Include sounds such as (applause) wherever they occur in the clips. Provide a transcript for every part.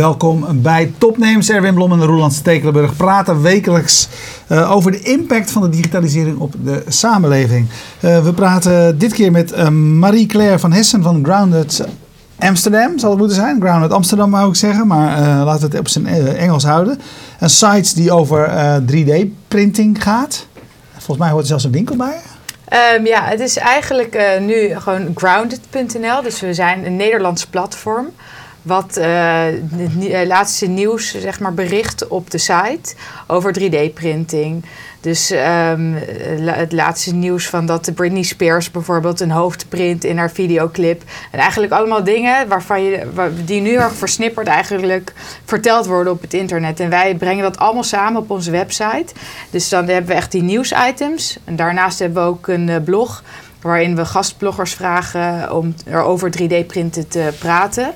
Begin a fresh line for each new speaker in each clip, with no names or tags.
Welkom bij Topnames. Erwin Blom en Roland Stekelenburg praten wekelijks uh, over de impact van de digitalisering op de samenleving. Uh, we praten dit keer met uh, Marie-Claire van Hessen van Grounded Amsterdam, zal het moeten zijn. Grounded Amsterdam wou ik zeggen, maar laten we het op zijn Engels houden. Een site die over 3D-printing gaat. Volgens mij hoort er zelfs een winkel bij.
Um, ja, het is eigenlijk nu gewoon grounded.nl. Dus we zijn een Nederlands platform wat uh, het laatste nieuws zeg maar, bericht op de site over 3D-printing. Dus um, het laatste nieuws van dat Britney Spears bijvoorbeeld een hoofd print in haar videoclip. En eigenlijk allemaal dingen waarvan je, die nu erg versnipperd eigenlijk verteld worden op het internet. En wij brengen dat allemaal samen op onze website. Dus dan hebben we echt die nieuwsitems. En daarnaast hebben we ook een uh, blog waarin we gastbloggers vragen om er over 3D-printen te praten.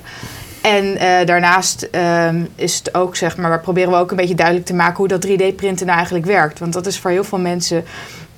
En uh, daarnaast um, is het ook, zeg maar, proberen we ook een beetje duidelijk te maken hoe dat 3D-printen nou eigenlijk werkt. Want dat is voor heel veel mensen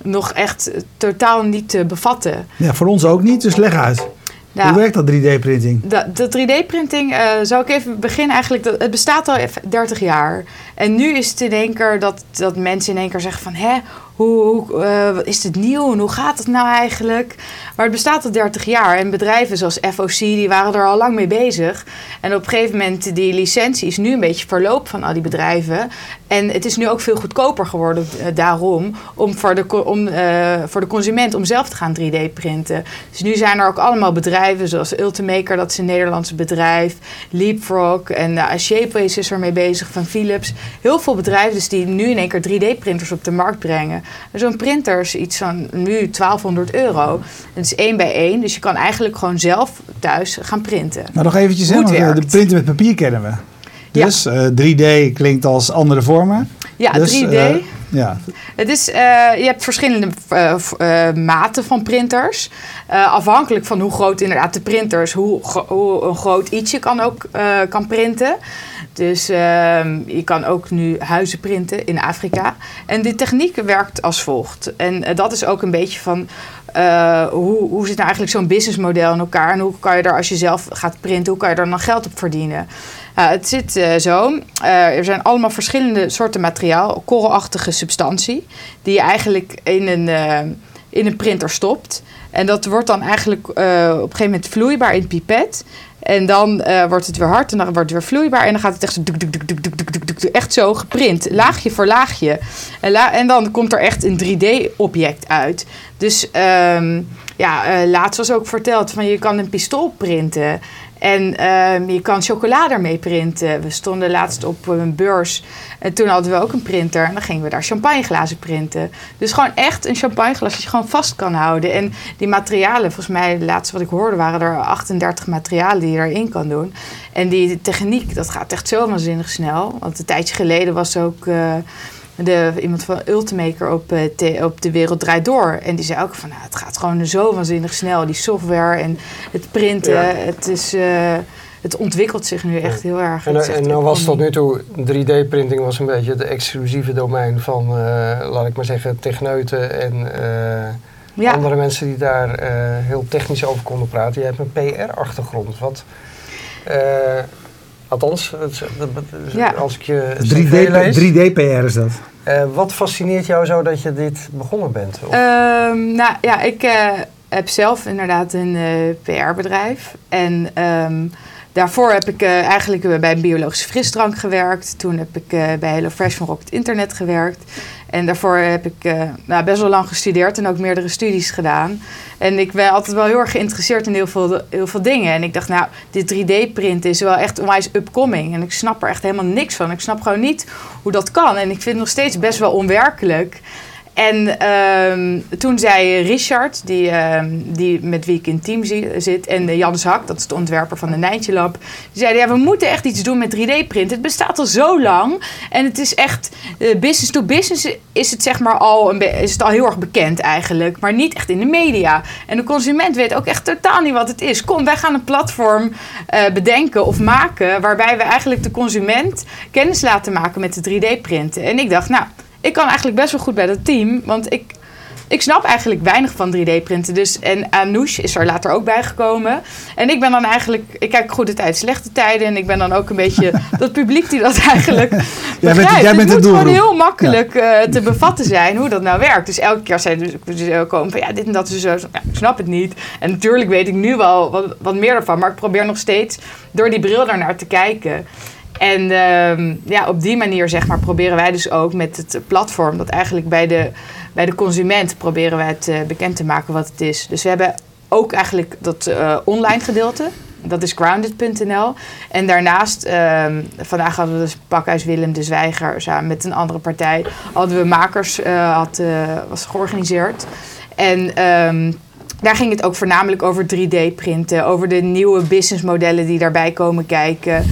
nog echt totaal niet te bevatten.
Ja, voor ons ook niet, dus leg uit. Hoe werkt dat 3D-printing?
De, 3D-printing, uh, zou ik even beginnen eigenlijk, dat, het bestaat al 30 jaar. En nu is het in één keer dat, dat mensen in één keer zeggen van... hè, hoe, uh, is het nieuw en hoe gaat het nou eigenlijk? Maar het bestaat al 30 jaar en bedrijven zoals FOC die waren er al lang mee bezig. En op een gegeven moment die licentie is nu een beetje verloop van al die bedrijven. En het is nu ook veel goedkoper geworden uh, daarom om voor de, om, uh, voor de consument om zelf te gaan 3D printen. Dus nu zijn er ook allemaal bedrijven zoals Ultimaker, dat is een Nederlandse bedrijf, Leapfrog en Shapeways is ermee bezig van Philips. Heel veel bedrijven dus die nu in één keer 3D printers op de markt brengen. Zo'n printer is iets van nu 1200 euro. Het is één bij één, dus je kan eigenlijk gewoon zelf thuis gaan printen.
Maar nog eventjes, hè, de printen met papier kennen we. Dus ja. uh, 3D klinkt als andere vormen.
Ja,
dus,
3D. Uh, ja. Het is, uh, je hebt verschillende uh, maten van printers. afhankelijk van hoe groot inderdaad de printers, hoe, hoe een groot iets je kan ook kan printen. Dus ehm, je kan ook nu huizen printen in Afrika. En die techniek werkt als volgt. En dat is ook een beetje van hoe, hoe zit nou eigenlijk zo'n businessmodel in elkaar? En hoe kan je er als je zelf gaat printen, hoe kan je er dan geld op verdienen? Uh, het zit uh, zo. er zijn allemaal verschillende soorten materiaal, korrelachtige substantie, die je eigenlijk in een, in een printer stopt. En dat wordt dan eigenlijk op een gegeven moment vloeibaar in het pipet. En dan wordt het weer hard en dan wordt het weer vloeibaar. En dan gaat het echt zo, echt zo geprint. Laagje voor laagje. En, en dan komt er echt een 3D-object uit. Dus um, ja, laatst was ook verteld van je kan een pistool printen. En um, je kan chocolade ermee printen. We stonden laatst op een beurs en toen hadden we ook een printer. En dan gingen we daar champagneglazen printen. Dus gewoon echt een champagneglas dat je gewoon vast kan houden. En die materialen, volgens mij, de laatste wat ik hoorde, waren er 38 materialen die je erin kan doen. En die techniek, dat gaat echt zo waanzinnig snel. Want een tijdje geleden was ook. Uh, de, iemand van Ultimaker op, uh, op De Wereld Draait Door. En die zei ook van, nou, het gaat gewoon zo waanzinnig snel. Die software en het printen. Ja. Het, is, uh, het ontwikkelt zich nu echt heel erg.
En, en nou was tot nu toe, 3D-printing was een beetje het exclusieve domein van, uh, laat ik maar zeggen, techneuten en ja. andere mensen die daar heel technisch over konden praten. Je hebt een PR-achtergrond. Wat... Althans, ja. als ik je
3D, lees. 3D-PR is dat.
Uh, wat fascineert jou zo dat je dit begonnen bent?
Um, nou ja, ik uh, heb zelf inderdaad een uh, PR-bedrijf. En um, daarvoor heb ik eigenlijk bij een biologische frisdrank gewerkt. Toen heb ik bij HelloFresh van Rocket Internet gewerkt. En daarvoor heb ik uh, nou, best wel lang gestudeerd en ook meerdere studies gedaan. En ik ben altijd wel heel erg geïnteresseerd in heel veel, heel veel dingen. En ik dacht, nou, dit 3D-printen is wel echt onwijs upcoming. En ik snap er echt helemaal niks van. Ik snap gewoon niet hoe dat kan. En ik vind het nog steeds best wel onwerkelijk. En um, toen zei Richard, die, um, die met wie ik in team zit, en Jan Hak, dat is de ontwerper van de Nijntje Lab, die zeiden: ja, we moeten echt iets doen met 3D-print. Het bestaat al zo lang en het is echt uh, business to business is het zeg maar al een is het al heel erg bekend eigenlijk, maar niet echt in de media. En de consument weet ook echt totaal niet wat het is. Kom, wij gaan een platform uh, bedenken of maken waarbij we eigenlijk de consument kennis laten maken met de 3D-printen. En ik dacht, nou ik kan eigenlijk best wel goed bij dat team. Want ik ik snap eigenlijk weinig van 3D-printen. Dus, en Anoush is er later ook bijgekomen. En ik ben dan eigenlijk, ik kijk goede tijd, slechte tijden. En ik ben dan ook een beetje (laughs) dat publiek die dat eigenlijk jij bent, jij bent het moet gewoon heel makkelijk uh, te bevatten zijn hoe dat nou werkt. Dus elke keer zijn dus komen van ja, dit en dat is zo. Ja, ik snap het niet. En natuurlijk weet ik nu wel wat, wat meer ervan. Maar ik probeer nog steeds door die bril daarnaar te kijken. En ehm, ja, op die manier zeg maar, proberen wij dus ook met het platform dat eigenlijk bij de, bij de consument proberen wij het uh, bekend te maken wat het is. Dus we hebben ook eigenlijk dat uh, online gedeelte. Dat is grounded.nl. En daarnaast, ehm, vandaag hadden we dus Pakhuis Willem de Zwijger samen met een andere partij. Hadden we makers, uh, had, was georganiseerd. En um, daar ging het ook voornamelijk over 3D-printen, over de nieuwe businessmodellen die daarbij komen kijken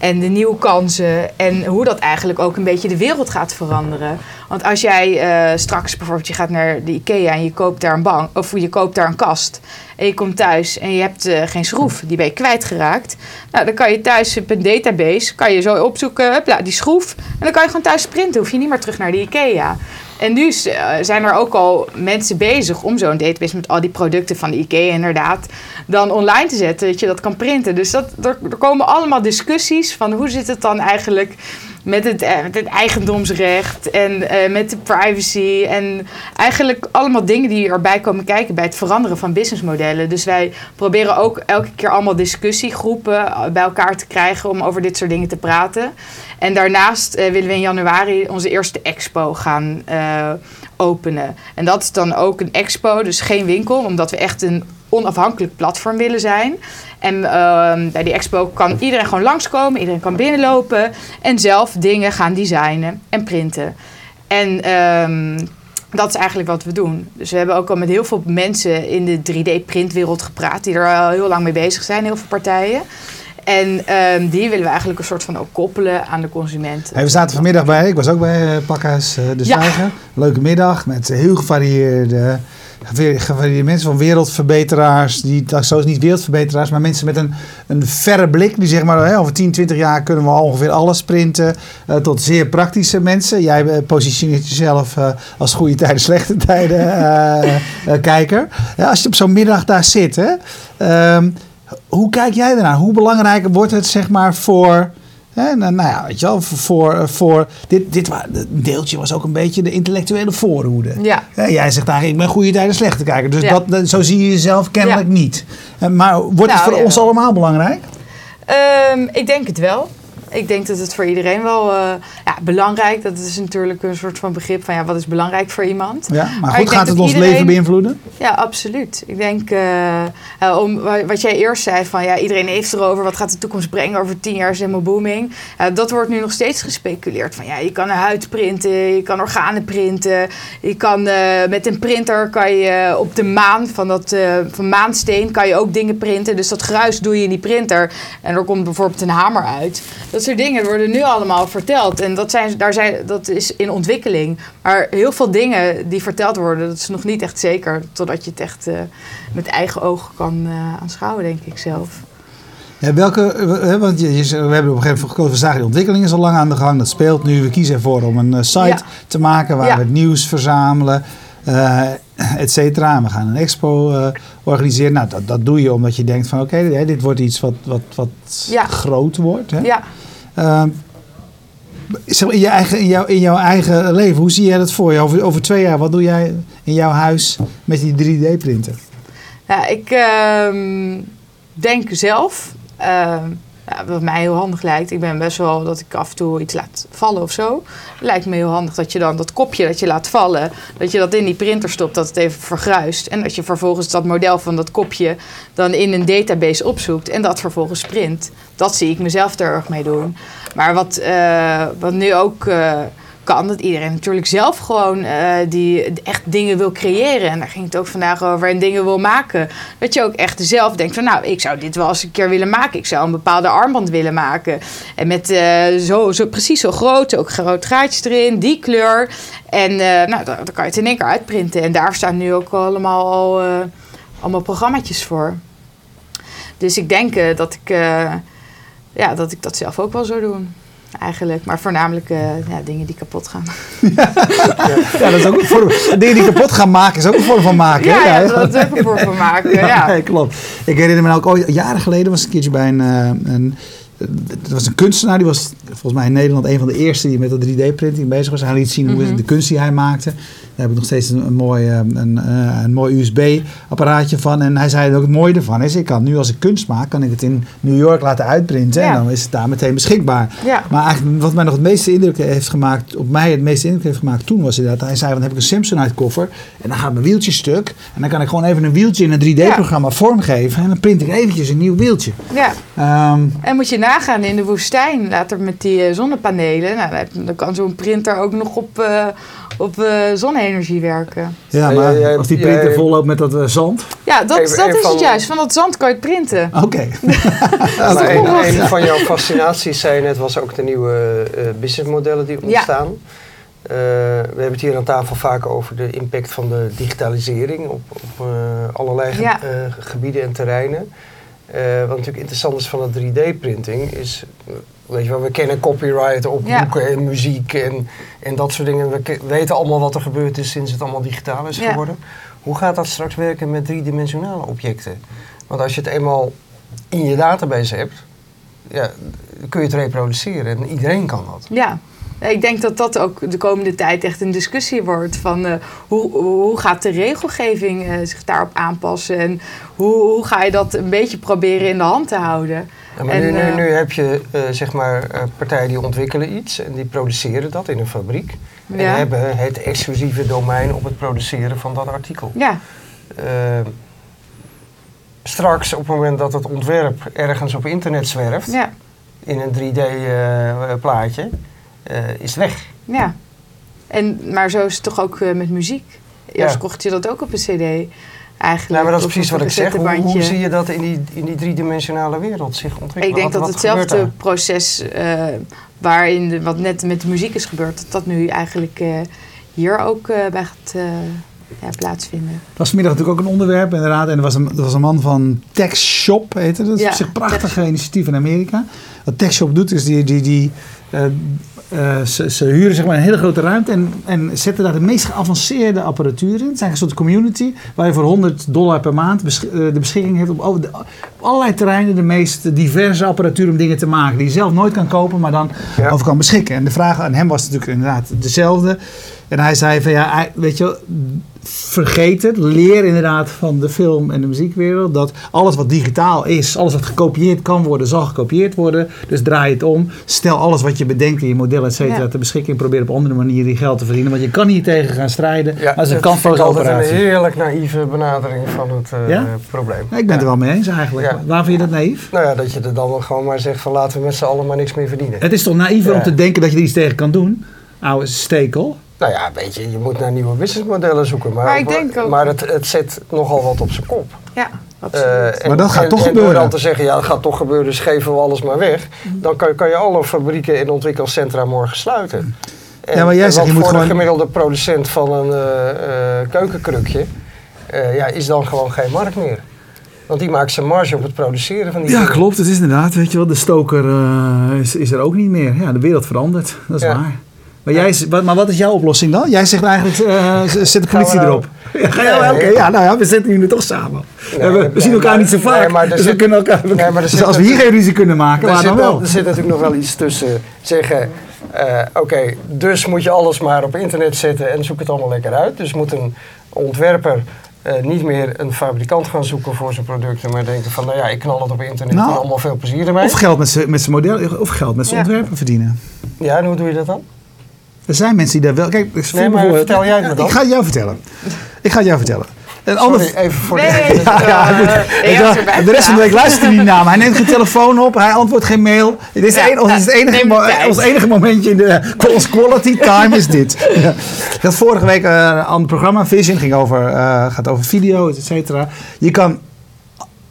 en de nieuwe kansen en hoe dat eigenlijk ook een beetje de wereld gaat veranderen. Want als jij uh, straks bijvoorbeeld je gaat naar de IKEA en je koopt daar een bank of je koopt daar een kast en je komt thuis en je hebt uh, geen schroef, die ben je kwijtgeraakt. Nou, dan kan je thuis op een database kan je zo opzoeken, hopla, die schroef en dan kan je gewoon thuis printen, hoef je niet meer terug naar de IKEA. En nu eh, zijn er ook al mensen bezig om zo'n database met al die producten van de IKEA inderdaad dan online te zetten, dat je dat kan printen. Dus dat, er, er komen allemaal discussies van hoe zit het dan eigenlijk met het, eh, het eigendomsrecht en uh, met de privacy. En eigenlijk allemaal dingen die erbij komen kijken bij het veranderen van businessmodellen. Dus wij proberen ook elke keer allemaal discussiegroepen bij elkaar te krijgen om over dit soort dingen te praten. En daarnaast willen we in januari onze eerste expo gaan openen. En dat is dan ook een expo, dus geen winkel, omdat we echt een onafhankelijk platform willen zijn. En uh, bij die expo kan iedereen gewoon langskomen, iedereen kan binnenlopen en zelf dingen gaan designen en printen. En uh, dat is eigenlijk wat we doen. Dus we hebben ook al met heel veel mensen in de 3D-printwereld gepraat, die er al heel lang mee bezig zijn, heel veel partijen. En um, die willen we eigenlijk een soort van ook koppelen aan de consument.
Hey, we zaten vanmiddag bij, ik was ook bij uh, Pakhuis uh, de Zwijger. Ja. Leuke middag met heel gevarieerde gevarieerde mensen van wereldverbeteraars, die zo niet wereldverbeteraars, maar mensen met een, een verre blik, die zeg maar, over 10, 20 jaar kunnen we ongeveer alles printen, uh, tot zeer praktische mensen. Jij positioneert jezelf als goede tijden, slechte tijden kijker. Ja, als je op zo'n middag daar zit, hè, um, hoe kijk jij ernaar? Hoe belangrijk wordt het zeg maar voor en, nou ja, weet je wel, voor, voor dit, dit deeltje was ook een beetje de intellectuele voorhoede. Ja. jij zegt eigenlijk, ik ben goede tijden slechte kijker. Dus dat, zo zie je jezelf kennelijk niet. Maar wordt het nou, voor ons allemaal belangrijk?
Um, ik denk het wel ik denk dat het voor iedereen wel uh, ja, belangrijk. Dat is natuurlijk een soort van begrip van ja, wat is belangrijk voor iemand.
Ja, maar, goed, gaat het ons leven beïnvloeden?
Ja, absoluut. Ik denk, uh, om, wat jij eerst zei van ja, iedereen heeft erover. Wat gaat de toekomst brengen over tien jaar is helemaal booming. dat wordt nu nog steeds gespeculeerd. Van ja, je kan een huid printen, je kan organen printen. Je kan met een printer kan je op de maan van dat van maansteen kan je ook dingen printen. Dus dat gruis doe je in die printer en er komt bijvoorbeeld een hamer uit. Dat soort dingen worden nu allemaal verteld. En dat, zijn, daar zijn, dat is in ontwikkeling. Maar heel veel dingen die verteld worden, dat is nog niet echt zeker. Totdat je het echt uh, met eigen ogen kan uh, aanschouwen, denk ik zelf.
Ja, welke, eh, want je, je, we hebben op een gegeven moment gekozen, we zagen die ontwikkeling is al lang aan de gang, dat speelt nu. We kiezen ervoor om een site te maken waar we het nieuws verzamelen, uh, et cetera. We gaan een expo uh, organiseren. Nou, dat, dat doe je omdat je denkt van oké, okay, dit wordt iets wat, wat, wat ja. groot wordt. Hè? Ja. Uh, in, je eigen, in, jouw, in jouw eigen leven, hoe zie jij dat voor je? Over, over twee jaar, wat doe jij in jouw huis met die 3D-printer?
Ja, ik uh, denk zelf ja, wat mij heel handig lijkt. Ik ben best wel dat ik af en toe iets laat vallen of zo. Lijkt me heel handig dat je dan dat kopje dat je laat vallen, dat je dat in die printer stopt, dat het even vergruist. En dat je vervolgens dat model van dat kopje dan in een database opzoekt en dat vervolgens print. Dat zie ik mezelf er erg mee doen. Maar wat, uh, wat nu ook. Uh, kan. Dat iedereen natuurlijk zelf gewoon uh, die echt dingen wil creëren. En daar ging het ook vandaag over en dingen wil maken. Dat je ook echt zelf denkt van nou, ik zou dit wel eens een keer willen maken. Ik zou een bepaalde armband willen maken. En met uh, zo, zo precies zo groot, ook groot gaatjes erin, die kleur. En uh, nou, dan, kan je het in één keer uitprinten. En daar staan nu ook allemaal al, allemaal programma's voor. Dus ik denk dat ik, ja, dat ik dat zelf ook wel zou doen. Eigenlijk. Maar voornamelijk ja, dingen die kapot gaan.
ja, dat is ook een vorm. Dingen die kapot gaan maken is ook een vorm van maken.
Ja, ja, dat is ook een vorm van maken. (laughs) Ja,
Nee, klopt. Ik herinner me ook ooit, jaren geleden was ik een keertje bij een, een er was een kunstenaar, die was volgens mij in Nederland een van de eerste die met de 3D-printing bezig was. Hij liet zien hoe mhm. de kunst die hij maakte. Daar heb ik nog steeds een, een mooi, eh, een, eh, een mooi USB-apparaatje van. En hij zei ook het mooie ervan is, ik kan nu als ik kunst maak, kan ik het in New York laten uitprinten. En dan is het daar meteen beschikbaar.
Ja.
Maar eigenlijk wat mij nog het meeste indruk heeft gemaakt, op mij het meeste indruk heeft gemaakt toen was inderdaad, hij zei dan heb ik een Samsonite koffer en dan gaat mijn wieltje stuk. En dan kan ik gewoon even een wieltje in een 3D-programma vormgeven en dan print ik eventjes een nieuw wieltje.
Ja. Um, en moet je nagaan in de woestijn, later met die eh, zonnepanelen, nou, dan kan zo'n printer ook nog op, uh, op uh, zonne-energie werken.
Ja, maar als die printer vol loopt met dat zand?
Ja, dat, dat is het juist. Van dat zand kan je het printen. (laughs)
Oké.
een, een, van jouw fascinaties, zei je net, was ook de nieuwe businessmodellen die ontstaan. Uh, we hebben het hier aan tafel vaak over de impact van de digitalisering op, op uh, allerlei ge ja. uh, gebieden en terreinen. Wat natuurlijk interessant is van de 3D-printing is Weet je wel, we kennen copyright op boeken en muziek en, en dat soort dingen. We weten allemaal wat er gebeurd is sinds het allemaal digitaal is geworden. Hoe gaat dat straks werken met driedimensionale objecten? Want als je het eenmaal in je database hebt, ja, kun je het reproduceren en iedereen kan dat.
Ja, ik denk dat dat ook de komende tijd echt een discussie wordt. Van uh, hoe, hoe gaat de regelgeving uh, zich daarop aanpassen? En hoe, hoe ga je dat een beetje proberen in de hand te houden?
maar en, nu, nu, nu, heb je uh, zeg maar partijen die ontwikkelen iets en die produceren dat in een fabriek. En hebben het exclusieve domein op het produceren van dat artikel.
Ja.
straks, op het moment dat het ontwerp ergens op internet zwerft,
ja.
in een 3D-plaatje, uh, is weg.
Ja, en, maar zo is het toch ook uh, met muziek? Eerst ja. kocht je dat ook op een cd eigenlijk.
Nou, maar dat is precies wat ik zeg. Hoe, hoe, zie je dat in die, in die driedimensionale wereld zich ontwikkelen?
Ik denk dat hetzelfde proces uh, waarin de, wat net met de muziek is gebeurd, dat dat nu eigenlijk hier ook bij gaat ja, plaatsvinden.
Dat was vanmiddag natuurlijk ook een onderwerp inderdaad. En er was een, er was een man van TechShop, heette dat. is een prachtige initiatief in Amerika. Wat TechShop doet is die, die, die uh, uh, ze, ze, huren zeg maar een hele grote ruimte en, en zetten daar de meest geavanceerde apparatuur in. Het zijn een soort community waar je voor 100 dollar per maand besch uh, de beschikking hebt op, over de, op, allerlei terreinen de meest diverse apparatuur om dingen te maken. Die je zelf nooit kan kopen, maar dan ja. over kan beschikken. En de vraag aan hem was natuurlijk inderdaad dezelfde. En hij zei van ja, weet je vergeet het. Leer inderdaad van de film- en de muziekwereld dat alles wat digitaal is, alles wat gekopieerd kan worden, zal gekopieerd worden. Dus draai het om. Stel alles wat je bedenkt in je model, et cetera, ja. ter beschikking. Probeer op andere manieren die geld te verdienen. Want je kan hier tegen gaan strijden. Ja, maar ze kan voor
is altijd een heerlijk naïeve benadering van het uh, ja? probleem.
Ja, ik ben het er wel mee eens eigenlijk. Waar vind je dat naïef?
Nou ja, dat je er dan gewoon maar zegt van laten we met z'n allen maar niks meer verdienen.
Het is toch naïever om te denken dat je er iets tegen kan doen? Oude stekel.
Nou ja, weet je, je moet naar nieuwe businessmodellen zoeken. Maar,
maar, ik denk ook...
maar het, het zet nogal wat op zijn kop.
Ja, absoluut. Uh,
maar dat gaat toch gebeuren.
En door dan te zeggen, ja, dat gaat toch gebeuren, dus geven we alles maar weg. Dan kan, kan je alle fabrieken en ontwikkelcentra morgen sluiten.
En, ja, maar jij zegt, je moet
voor
gewoon...
de gemiddelde producent van een uh, uh, keukenkrukje ja, is dan gewoon geen markt meer. Want die maakt zijn marge op het produceren van die
Ja, dingen. klopt. Het is inderdaad, weet je wel, de stoker is, is er ook niet meer. Ja, de wereld verandert. Dat is ja. waar. Maar, jij, maar wat is jouw oplossing dan? Jij zegt eigenlijk, uh, zet de politie erop. Ja, ga jij, Oké, ja, nou ja, we zitten hier nu toch samen. we, we zien elkaar niet zo vaak, nee, dus we kunnen elkaar... Nee, maar dus als we hier geen ruzie kunnen maken, waar dan wel?
Er zit natuurlijk nog wel iets tussen zeggen... Uh, Oké, dus moet je alles maar op internet zetten en zoek het allemaal lekker uit. Dus moet een ontwerper uh, niet meer een fabrikant gaan zoeken voor zijn producten, maar denken van, nou ja, ik knal het op internet nou, en allemaal veel plezier ermee.
Of geld met zijn model, of geld met zijn ja. ontwerpen verdienen.
Ja, en hoe doe je dat dan?
Er zijn mensen die daar wel. Kijk,
nee, maar vertel jij me dan.
Ik ga het jou vertellen. Ik ga het jou vertellen.
Een Sorry, even voor
nee,
de...
Ja, ja,
uh, de rest van de week luistert hij niet naar me. Hij neemt geen telefoon op, hij antwoordt geen mail. Dit is, ja, een, ons, het enige ons enige momentje in de ons quality time is dit. ja. Ik had vorige week uh, een ander programma, Vision, ging over, uh, gaat over video, et cetera. Je kan,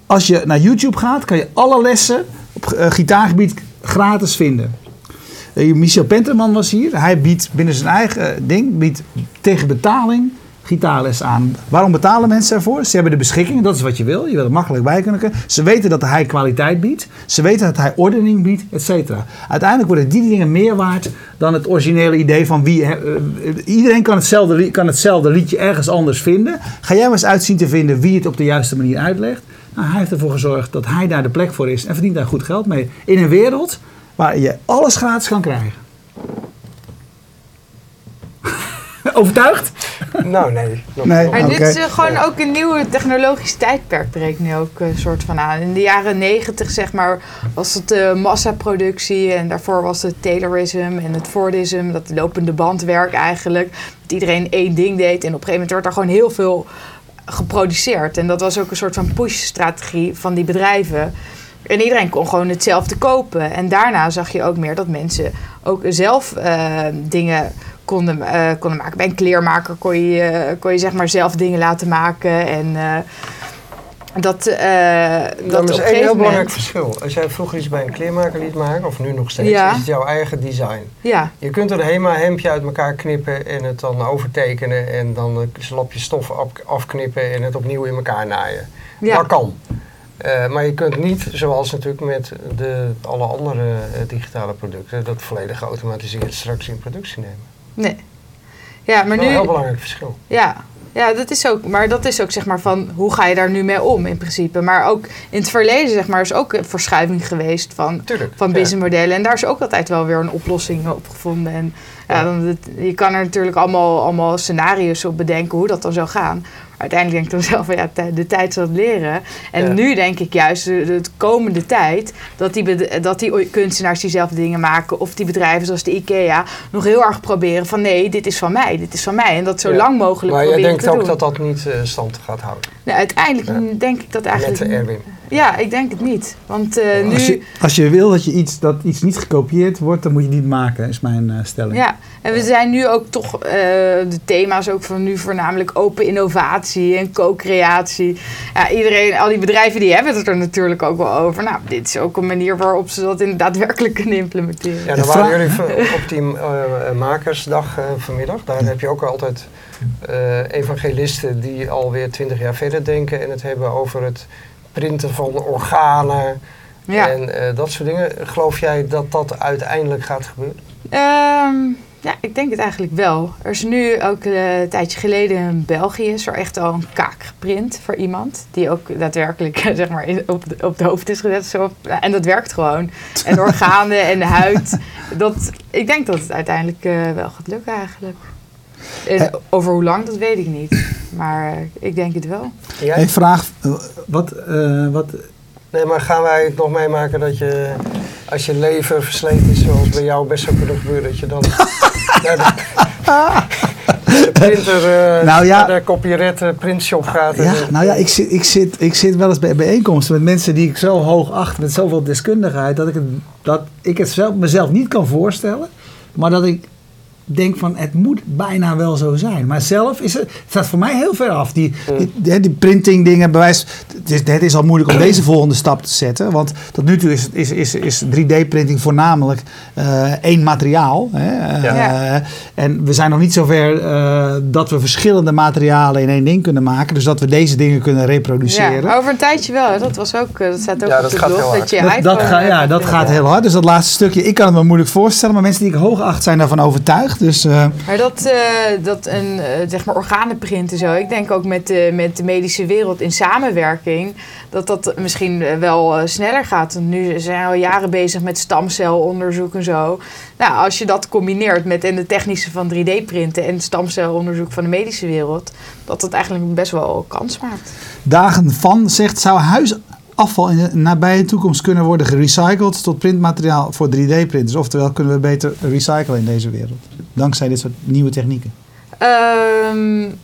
als je naar YouTube gaat, kan je alle lessen op uh, gitaargebied gratis vinden. Michel Penterman was hier. Hij biedt binnen zijn eigen ding, biedt tegen betaling gitaarles aan. Waarom betalen mensen ervoor? Ze hebben de beschikking, dat is wat je wil. Je wil er makkelijk bij kunnen. Ze weten dat hij kwaliteit biedt. Ze weten dat hij ordening biedt, et cetera. Uiteindelijk worden die dingen meer waard dan het originele idee van wie... Uh, iedereen kan hetzelfde, kan hetzelfde liedje ergens anders vinden. Ga jij maar eens uitzien te vinden wie het op de juiste manier uitlegt. Nou, hij heeft ervoor gezorgd dat hij daar de plek voor is en verdient daar goed geld mee. In een wereld waar je alles gratis kan krijgen. (laughs) Overtuigd?
Nou, nee.
nee
maar dit is uh, gewoon ook een nieuwe technologisch tijdperk breekt nu ook een uh, soort van aan. In de jaren negentig, zeg maar, was het uh, massaproductie. En daarvoor was het Taylorism en het Fordism. Dat lopende bandwerk eigenlijk. Dat iedereen één ding deed. En op een gegeven moment werd er gewoon heel veel geproduceerd. En dat was ook een soort van push-strategie van die bedrijven. En iedereen kon gewoon hetzelfde kopen. En daarna zag je ook meer dat mensen ook zelf uh, dingen konden, uh, konden maken. Bij een kleermaker kon je, uh, kon je zeg maar zelf dingen laten maken. En dat, dat,
dat is één heel belangrijk verschil. Als jij vroeger iets bij een kleermaker liet maken, of nu nog steeds, ja. is het jouw eigen design.
Ja.
Je kunt er een HEMA hemdje uit elkaar knippen en het dan overtekenen en dan een slapje stof afknippen en het opnieuw in elkaar naaien. Ja. Dat kan. Uh, maar je kunt niet, zoals natuurlijk met de, alle andere uh, digitale producten, dat volledig geautomatiseerd straks in productie nemen.
Nee. Ja, maar
dat
nu.
een heel belangrijk verschil.
Ja, ja, dat is ook, maar dat is ook zeg maar van hoe ga je daar nu mee om in principe. Maar ook in het verleden zeg maar is ook een verschuiving geweest van,
Tuurlijk,
van businessmodellen. En daar is ook altijd wel weer een oplossing op gevonden. En ja, dan, het, je kan er natuurlijk allemaal, allemaal scenario's op bedenken hoe dat dan zou gaan uiteindelijk denk ik dan zelf van ja, de tijd zal het leren. En ja. nu denk ik juist de, de, komende tijd dat die, dat die kunstenaars die zelf dingen maken of die bedrijven zoals de IKEA nog heel erg proberen van nee, dit is van mij, dit is van mij. En dat zo ja. lang mogelijk
maar
proberen
Maar jij denkt
ook
dat dat niet uh, stand gaat houden?
Nou, uiteindelijk denk ik dat eigenlijk...
Net Erwin.
Ja, ik denk het niet. Want uh, nu...
Als je, als je wil dat, je iets, dat iets niet gekopieerd wordt, dan moet je het niet maken, is mijn uh, stelling.
Ja, en we zijn nu ook toch, uh, de thema's ook van nu voornamelijk open innovatie en co-creatie. Ja, iedereen, al die bedrijven die hebben het er natuurlijk ook wel over. Nou, dit is ook een manier waarop ze dat inderdaad werkelijk kunnen implementeren.
Ja, dan waren jullie op die makersdag vanmiddag. Daar heb je ook altijd evangelisten die alweer twintig jaar verder denken en het hebben over het printen van organen
ja.
en uh, dat soort dingen. Geloof jij dat dat uiteindelijk gaat gebeuren?
Um, ja, ik denk het eigenlijk wel. Er is nu ook uh, een tijdje geleden in België is er echt al een kaak geprint voor iemand. Die ook daadwerkelijk (laughs) zeg maar, op, de, op de hoofd is gezet. Zo. En dat werkt gewoon. En de (laughs) organen en de huid. Dat, ik denk dat het uiteindelijk uh, wel gaat lukken eigenlijk. En over hoe lang, dat weet ik niet. Maar ik denk het wel.
Ik vraag, wat, uh, wat...
Nee, maar gaan wij het nog meemaken dat je, als je leven versleten is, zoals bij jou best zou kunnen gebeuren, dat je dan (laughs) naar de, printer, uh,
nou ja,
de copyright printshop gaat?
Ja, nou ja, ik zit, ik, zit, ik zit wel eens bij bijeenkomsten met mensen die ik zo hoog acht, met zoveel deskundigheid, dat ik het, dat ik het zelf, mezelf niet kan voorstellen, maar dat ik denk van het moet bijna wel zo zijn. Maar zelf is het, het staat voor mij heel ver af. Die, die, die printing dingen bewijs. Het is, het is al moeilijk om (clears throat) deze volgende stap te zetten. Want tot nu toe is, is, is, is 3D-printing voornamelijk uh, één materiaal. Hè? Uh,
Ja.
En we zijn nog niet zover uh, dat we verschillende materialen in één ding kunnen maken. Dus dat we deze dingen kunnen reproduceren.
Ja, over een tijdje wel. Dat, was ook, dat staat ook
Ja,
op
dat
de
gaat
blog. Dat, je
Dat, dat, ja, dat gaat heel hard. Dus dat laatste stukje, ik kan het me moeilijk voorstellen. Maar mensen die ik hoog acht zijn daarvan overtuigd. Dus, uh,
Maar dat, uh, dat een uh, zeg maar organenprint en zo. Ik denk ook met de, met de medische wereld in samenwerking. Dat dat misschien wel sneller gaat. Want nu zijn we al jaren bezig met stamcelonderzoek en zo. Nou, als je dat combineert met en de technische van 3D-printen en stamcelonderzoek van de medische wereld. Dat dat eigenlijk best wel kans maakt.
Dagen van zegt, zou huisafval in de nabije toekomst kunnen worden gerecycled tot printmateriaal voor 3D-printers? Oftewel, kunnen we beter recyclen in deze wereld? Dankzij dit soort nieuwe technieken.
Um,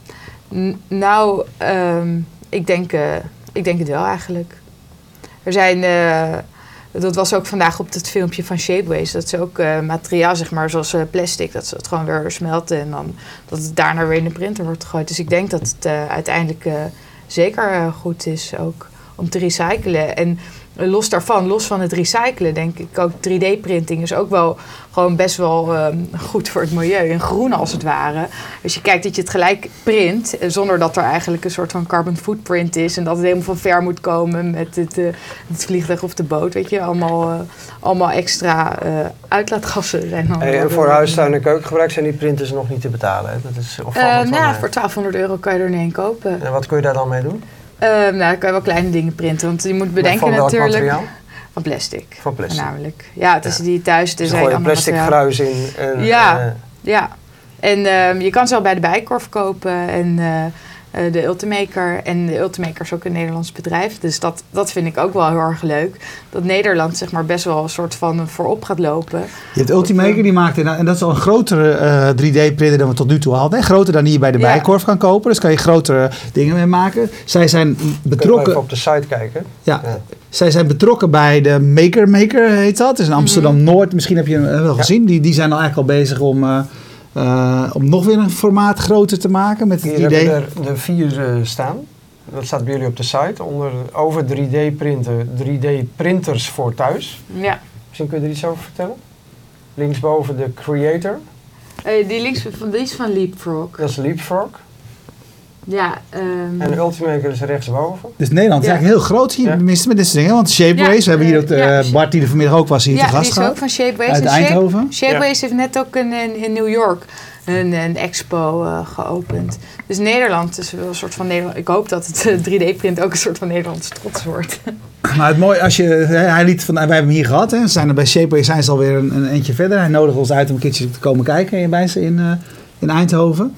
nou, um, ik, denk, uh, ik denk het wel eigenlijk. Er zijn, uh, dat was ook vandaag op het filmpje van Shapeways, dat ze ook uh, materiaal, zeg maar, zoals plastic, dat ze het gewoon weer smelten en dan dat het daarna weer in de printer wordt gegooid. Dus ik denk dat het uiteindelijk zeker goed is ook om te recyclen. En los daarvan, los van het recyclen, denk ik ook 3D-printing is ook wel gewoon best wel ehm, goed voor het milieu. En groen als het ware. Als je kijkt dat je het gelijk print, eh, zonder dat er eigenlijk een soort van carbon footprint is. En dat het helemaal van ver moet komen met het, uh, het vliegtuig of de boot. Weet je, allemaal, uh, allemaal extra uitlaatgassen zijn dan.
en voor huistuin en keukengebruik zijn die printers nog niet te betalen. Hè? Dat is,
nou, voor 1200 euro kan je er een kopen.
En wat kun je daar dan mee doen?
Nou, dan kan je wel kleine dingen printen. Want je moet bedenken
van
natuurlijk.
Materiaal?
Van plastic.
Van plastic.
Namelijk. Ja, het is die thuis.
Dus er plastic materiaal. gruis in.
En, ja, uh, ja. En uh, je kan ze al bij de Bijkorf kopen. En uh, uh, de Ultimaker. En de Ultimaker is ook een Nederlands bedrijf. Dus dat, dat vind ik ook wel heel erg leuk. Dat Nederland zeg maar best wel een soort van voorop gaat lopen.
Je hebt Ultimaker, die maakt... En dat is al een grotere uh, 3D-printer dan we tot nu toe hadden. Groter dan die je bij de ja. Bijkorf kan kopen. Dus kan je grotere dingen mee maken. Zij zijn betrokken...
Even op de site kijken.
Ja. ja. Zij zijn betrokken bij de Maker Maker, heet dat. Dus in Amsterdam-Noord. Misschien heb je hem wel gezien. Die, die zijn al eigenlijk al bezig om... Uh, uh, om nog weer een formaat groter te maken met het
Hier
idee.
er de vier uh, staan. Dat staat bij jullie op de site. Onder, over 3D printen, 3D printers voor thuis.
Ja.
Misschien kun je er iets over vertellen? Linksboven de creator.
Uh, die links van, die is van Leapfrog.
Dat is Leapfrog.
Ja, um...
En de Ultimaker is rechtsboven.
Dus Nederland is
Ja.
eigenlijk heel groot hier,
Ja.
tenminste met dit soort dingen. Want Shapeways,
Ja,
we hebben hier ook
eh, ja,
uh, Bart die er vanmiddag ook was, hier
ja,
te gast
die is
gehad.
ook van Shapeways.
Uit Eindhoven.
Shapeways heeft net ook een, in, in New York een, een expo eh, geopend. Dus Nederland is wel een soort van Nederland. Ik hoop dat het 3D-print ook een soort van Nederlands trots wordt. (laughs)
Maar het mooie, als je, hij liet van, wij hebben hem hier gehad. Hè. Ze zijn er bij Shapeways zijn ze alweer een, een eentje verder. Hij nodigde ons uit om een keertje te komen kijken bij ze in, eh, in Eindhoven.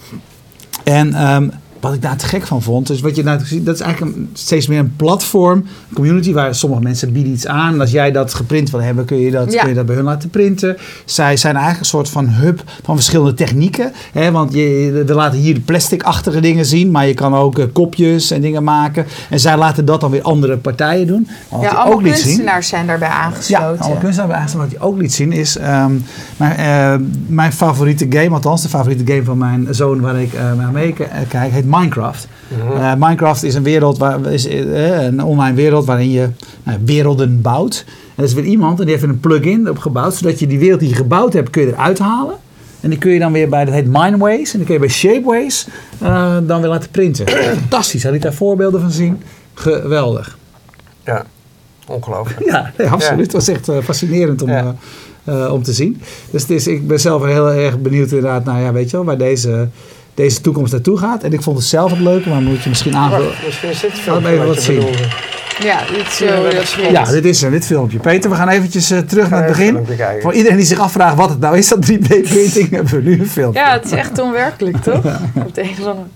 En ehm, wat ik daar te gek van vond, dus wat je nou ziet, dat is eigenlijk een, steeds meer een platform, een community waar sommige mensen bieden iets aan. En als jij dat geprint wil hebben, kun je dat,
Ja.
kun je dat bij hun laten printen. Zij zijn eigenlijk een soort van hub van verschillende technieken. Hè? Want je, we laten hier plasticachtige dingen zien, maar je kan ook eh, kopjes en dingen maken. En zij laten dat dan weer andere partijen doen. Wat
ja, allemaal
ook zien,
kunstenaars zijn daarbij
ja,
aangesloten.
alle kunstenaars eigenlijk wat je ook liet zien is ehm, mijn, eh, mijn favoriete game, althans de favoriete game van mijn zoon waar ik eh, naar mee kijk, heet Minecraft.
Mhm.
Eh, Minecraft is een wereld waar is eh, een online wereld waarin je nou, werelden bouwt. En er is weer iemand en die heeft een plugin op gebouwd, zodat je die wereld die je gebouwd hebt kun je eruit halen. En die kun je dan weer bij, dat heet Mineways, en die kun je bij Shapeways eh, dan weer laten printen. (clears throat) Fantastisch, hij liet daar voorbeelden van zien. Geweldig.
Ja, ongelooflijk.
Ja, nee, absoluut. Het was echt fascinerend om,
Ja.
om te zien. Dus het is, ik ben zelf heel erg benieuwd inderdaad, nou ja, weet je wel, waar deze, deze toekomst naartoe gaat. En ik vond het zelf het leuke, maar moet je misschien aanvullen.
Misschien is dit
even
wat
zien.
Ja, dit is
Ja,
zo.
dat
Ja, dit is er, dit filmpje. Peter, we gaan eventjes eh, terug naar het begin.
filmpje.
Voor iedereen die zich afvraagt wat het nou is, dat 3D-printing, hebben we nu een filmpje.
Ja, het is echt onwerkelijk, toch? Op de een of andere-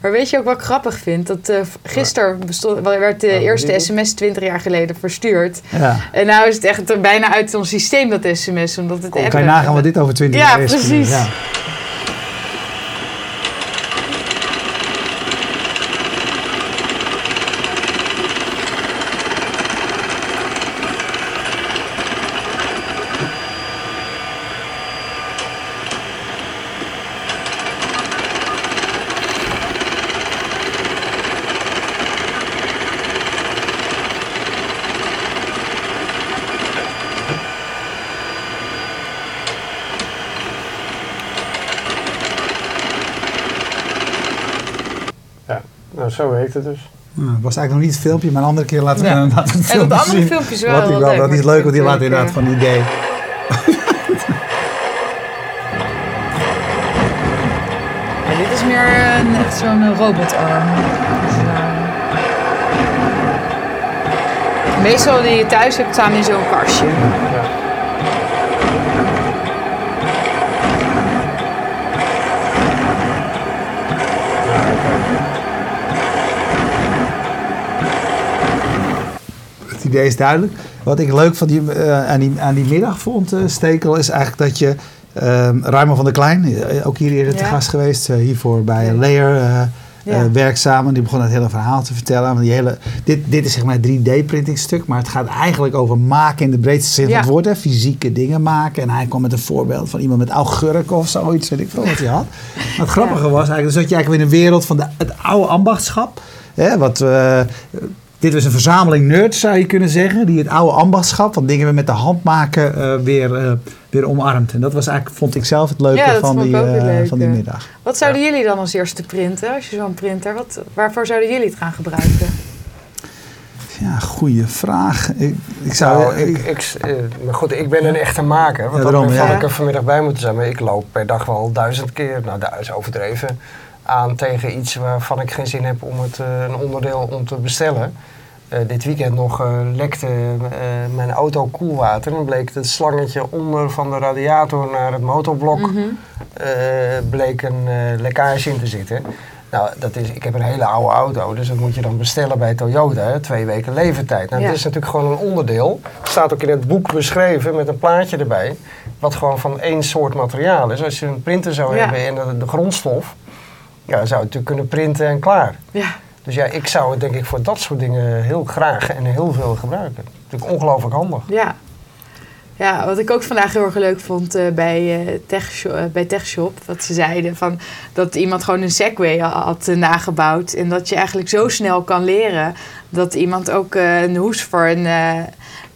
Maar weet je ook wat ik grappig vind? Dat eh gisteren bestond, werd de eerste sms 20 jaar geleden verstuurd.
Ja.
En nou is het echt er bijna uit ons systeem, dat sms. Omdat het
Kom, kan je nagaan wat dit over 20
Ja,
jaar is.
precies.
Ja.
Ja, nou zo werkt het dus.
Nou, het was eigenlijk nog niet het filmpje, maar een andere keer laten we
Ja.
we het
En
filmpje
dat andere
zien.
filmpje is wel
Wat ik wel, dat is leuk, want die laat inderdaad
eh,
van idee.
Ja, dit is meer een, echt zo'n eh, robotarm. Dus, eh, meestal die je thuis hebt staan in zo'n kastje.
Het idee is duidelijk. Wat ik leuk van die, eh, aan, die, aan die middag vond, eh, Stekel, is eigenlijk dat je... ehm Ruimer van der Klein, eh, ook hier eerder te gast geweest, hiervoor bij Layer
Ja.
werkzaam. En die begon het hele verhaal te vertellen. Want die hele, dit, dit is zeg maar het 3D-printingstuk, maar het gaat eigenlijk over maken in de breedste zin van het woord. Hè? Fysieke dingen maken. En hij kwam met een voorbeeld van iemand met augurk of zoiets, weet ik veel wat hij had. Maar het grappige was eigenlijk, dus dat je eigenlijk weer in een wereld van de, het oude ambachtschap, hè, wat... dit was een verzameling nerds, zou je kunnen zeggen, die het oude ambachtschap, van dingen we met de hand maken, uh, weer, uh, weer omarmt. En dat was eigenlijk, vond ik zelf, het leuke
ja,
van, die,
uh,
van die middag.
Wat zouden jullie dan als eerste printen, als je zo'n printer, wat, waarvoor zouden jullie het gaan gebruiken?
Ja, goede vraag. Ik, ik zou.
Nou, ik, ik, maar goed, ik ben een echte maker. Want ja, daarom, had ik er vanmiddag bij moeten zijn. Maar ik loop per dag wel duizend keer, nou dat is overdreven, aan tegen iets waarvan ik geen zin heb om het een onderdeel om te bestellen. Uh, dit weekend nog uh, lekte uh, mijn auto koelwater en bleek het slangetje onder van de radiator naar het motorblok mm -hmm. bleek een lekkage in te zitten. Nou, dat is, ik heb een hele oude auto, dus dat moet je dan bestellen bij Toyota, hè, twee weken levertijd. Nou, ja. dat is natuurlijk gewoon een onderdeel. Het staat ook in het boek beschreven met een plaatje erbij, wat gewoon van één soort materiaal is. Als je een printer zou ja. hebben en de, de grondstof, ja, zou het natuurlijk kunnen printen en klaar.
Ja.
Dus ja, ik zou het denk ik voor dat soort dingen heel graag en heel veel gebruiken. Natuurlijk ongelooflijk handig.
Ja. Ja, wat ik ook vandaag heel erg leuk vond uh, bij, uh, Tech uh, bij TechShop, wat ze zeiden, van, dat iemand gewoon een Segway had nagebouwd. En dat je eigenlijk zo snel kan leren dat iemand ook een hoes voor een,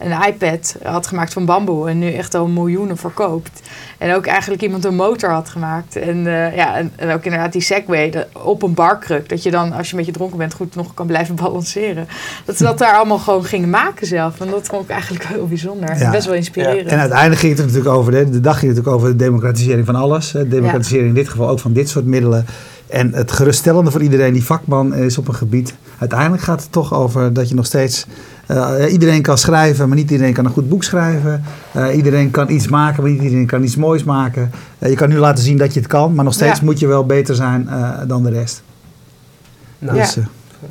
een iPad had gemaakt van bamboe en nu echt al miljoenen verkoopt. En ook eigenlijk iemand een motor had gemaakt. En, uh, ja, en, en, ook inderdaad die Segway de, op een barkruk. Dat je dan, als je een beetje dronken bent, goed nog kan blijven (laughs) balanceren. Dat ze dat daar allemaal gewoon gingen maken zelf. En dat vond ik eigenlijk heel bijzonder. Ja. Best wel inspirerend.
Ja. En uiteindelijk ging het er natuurlijk over, de, de dag ging het natuurlijk over de democratisering van alles. De democratisering in dit geval ook van dit soort middelen. En het geruststellende voor iedereen die vakman is op een gebied. Uiteindelijk gaat het toch over dat je nog steeds uh, iedereen kan schrijven, maar niet iedereen kan een goed boek schrijven. Uh, iedereen kan iets maken, maar niet iedereen kan iets moois maken. Uh, je kan nu laten zien dat je het kan, maar nog steeds ja. moet je wel beter zijn dan de rest.
Nou, dus,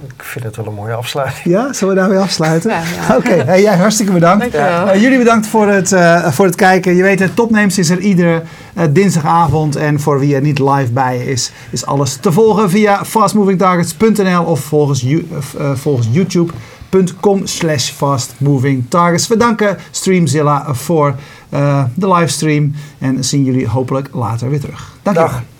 ik vind het wel een mooie afsluiting.
Ja, zullen we daarmee afsluiten? Ja, ja. (laughs) Oké, okay. hey, jij hartstikke bedankt. jullie bedankt voor het, voor het kijken. Je weet, het Topnames is er iedere dinsdagavond. En voor wie er niet live bij is, is alles te volgen via fastmovingtargets.nl of volgens, volgens YouTube com slash fast moving targets. We danken Streamzilla voor uh, de livestream en zien jullie hopelijk later weer terug. Dank je.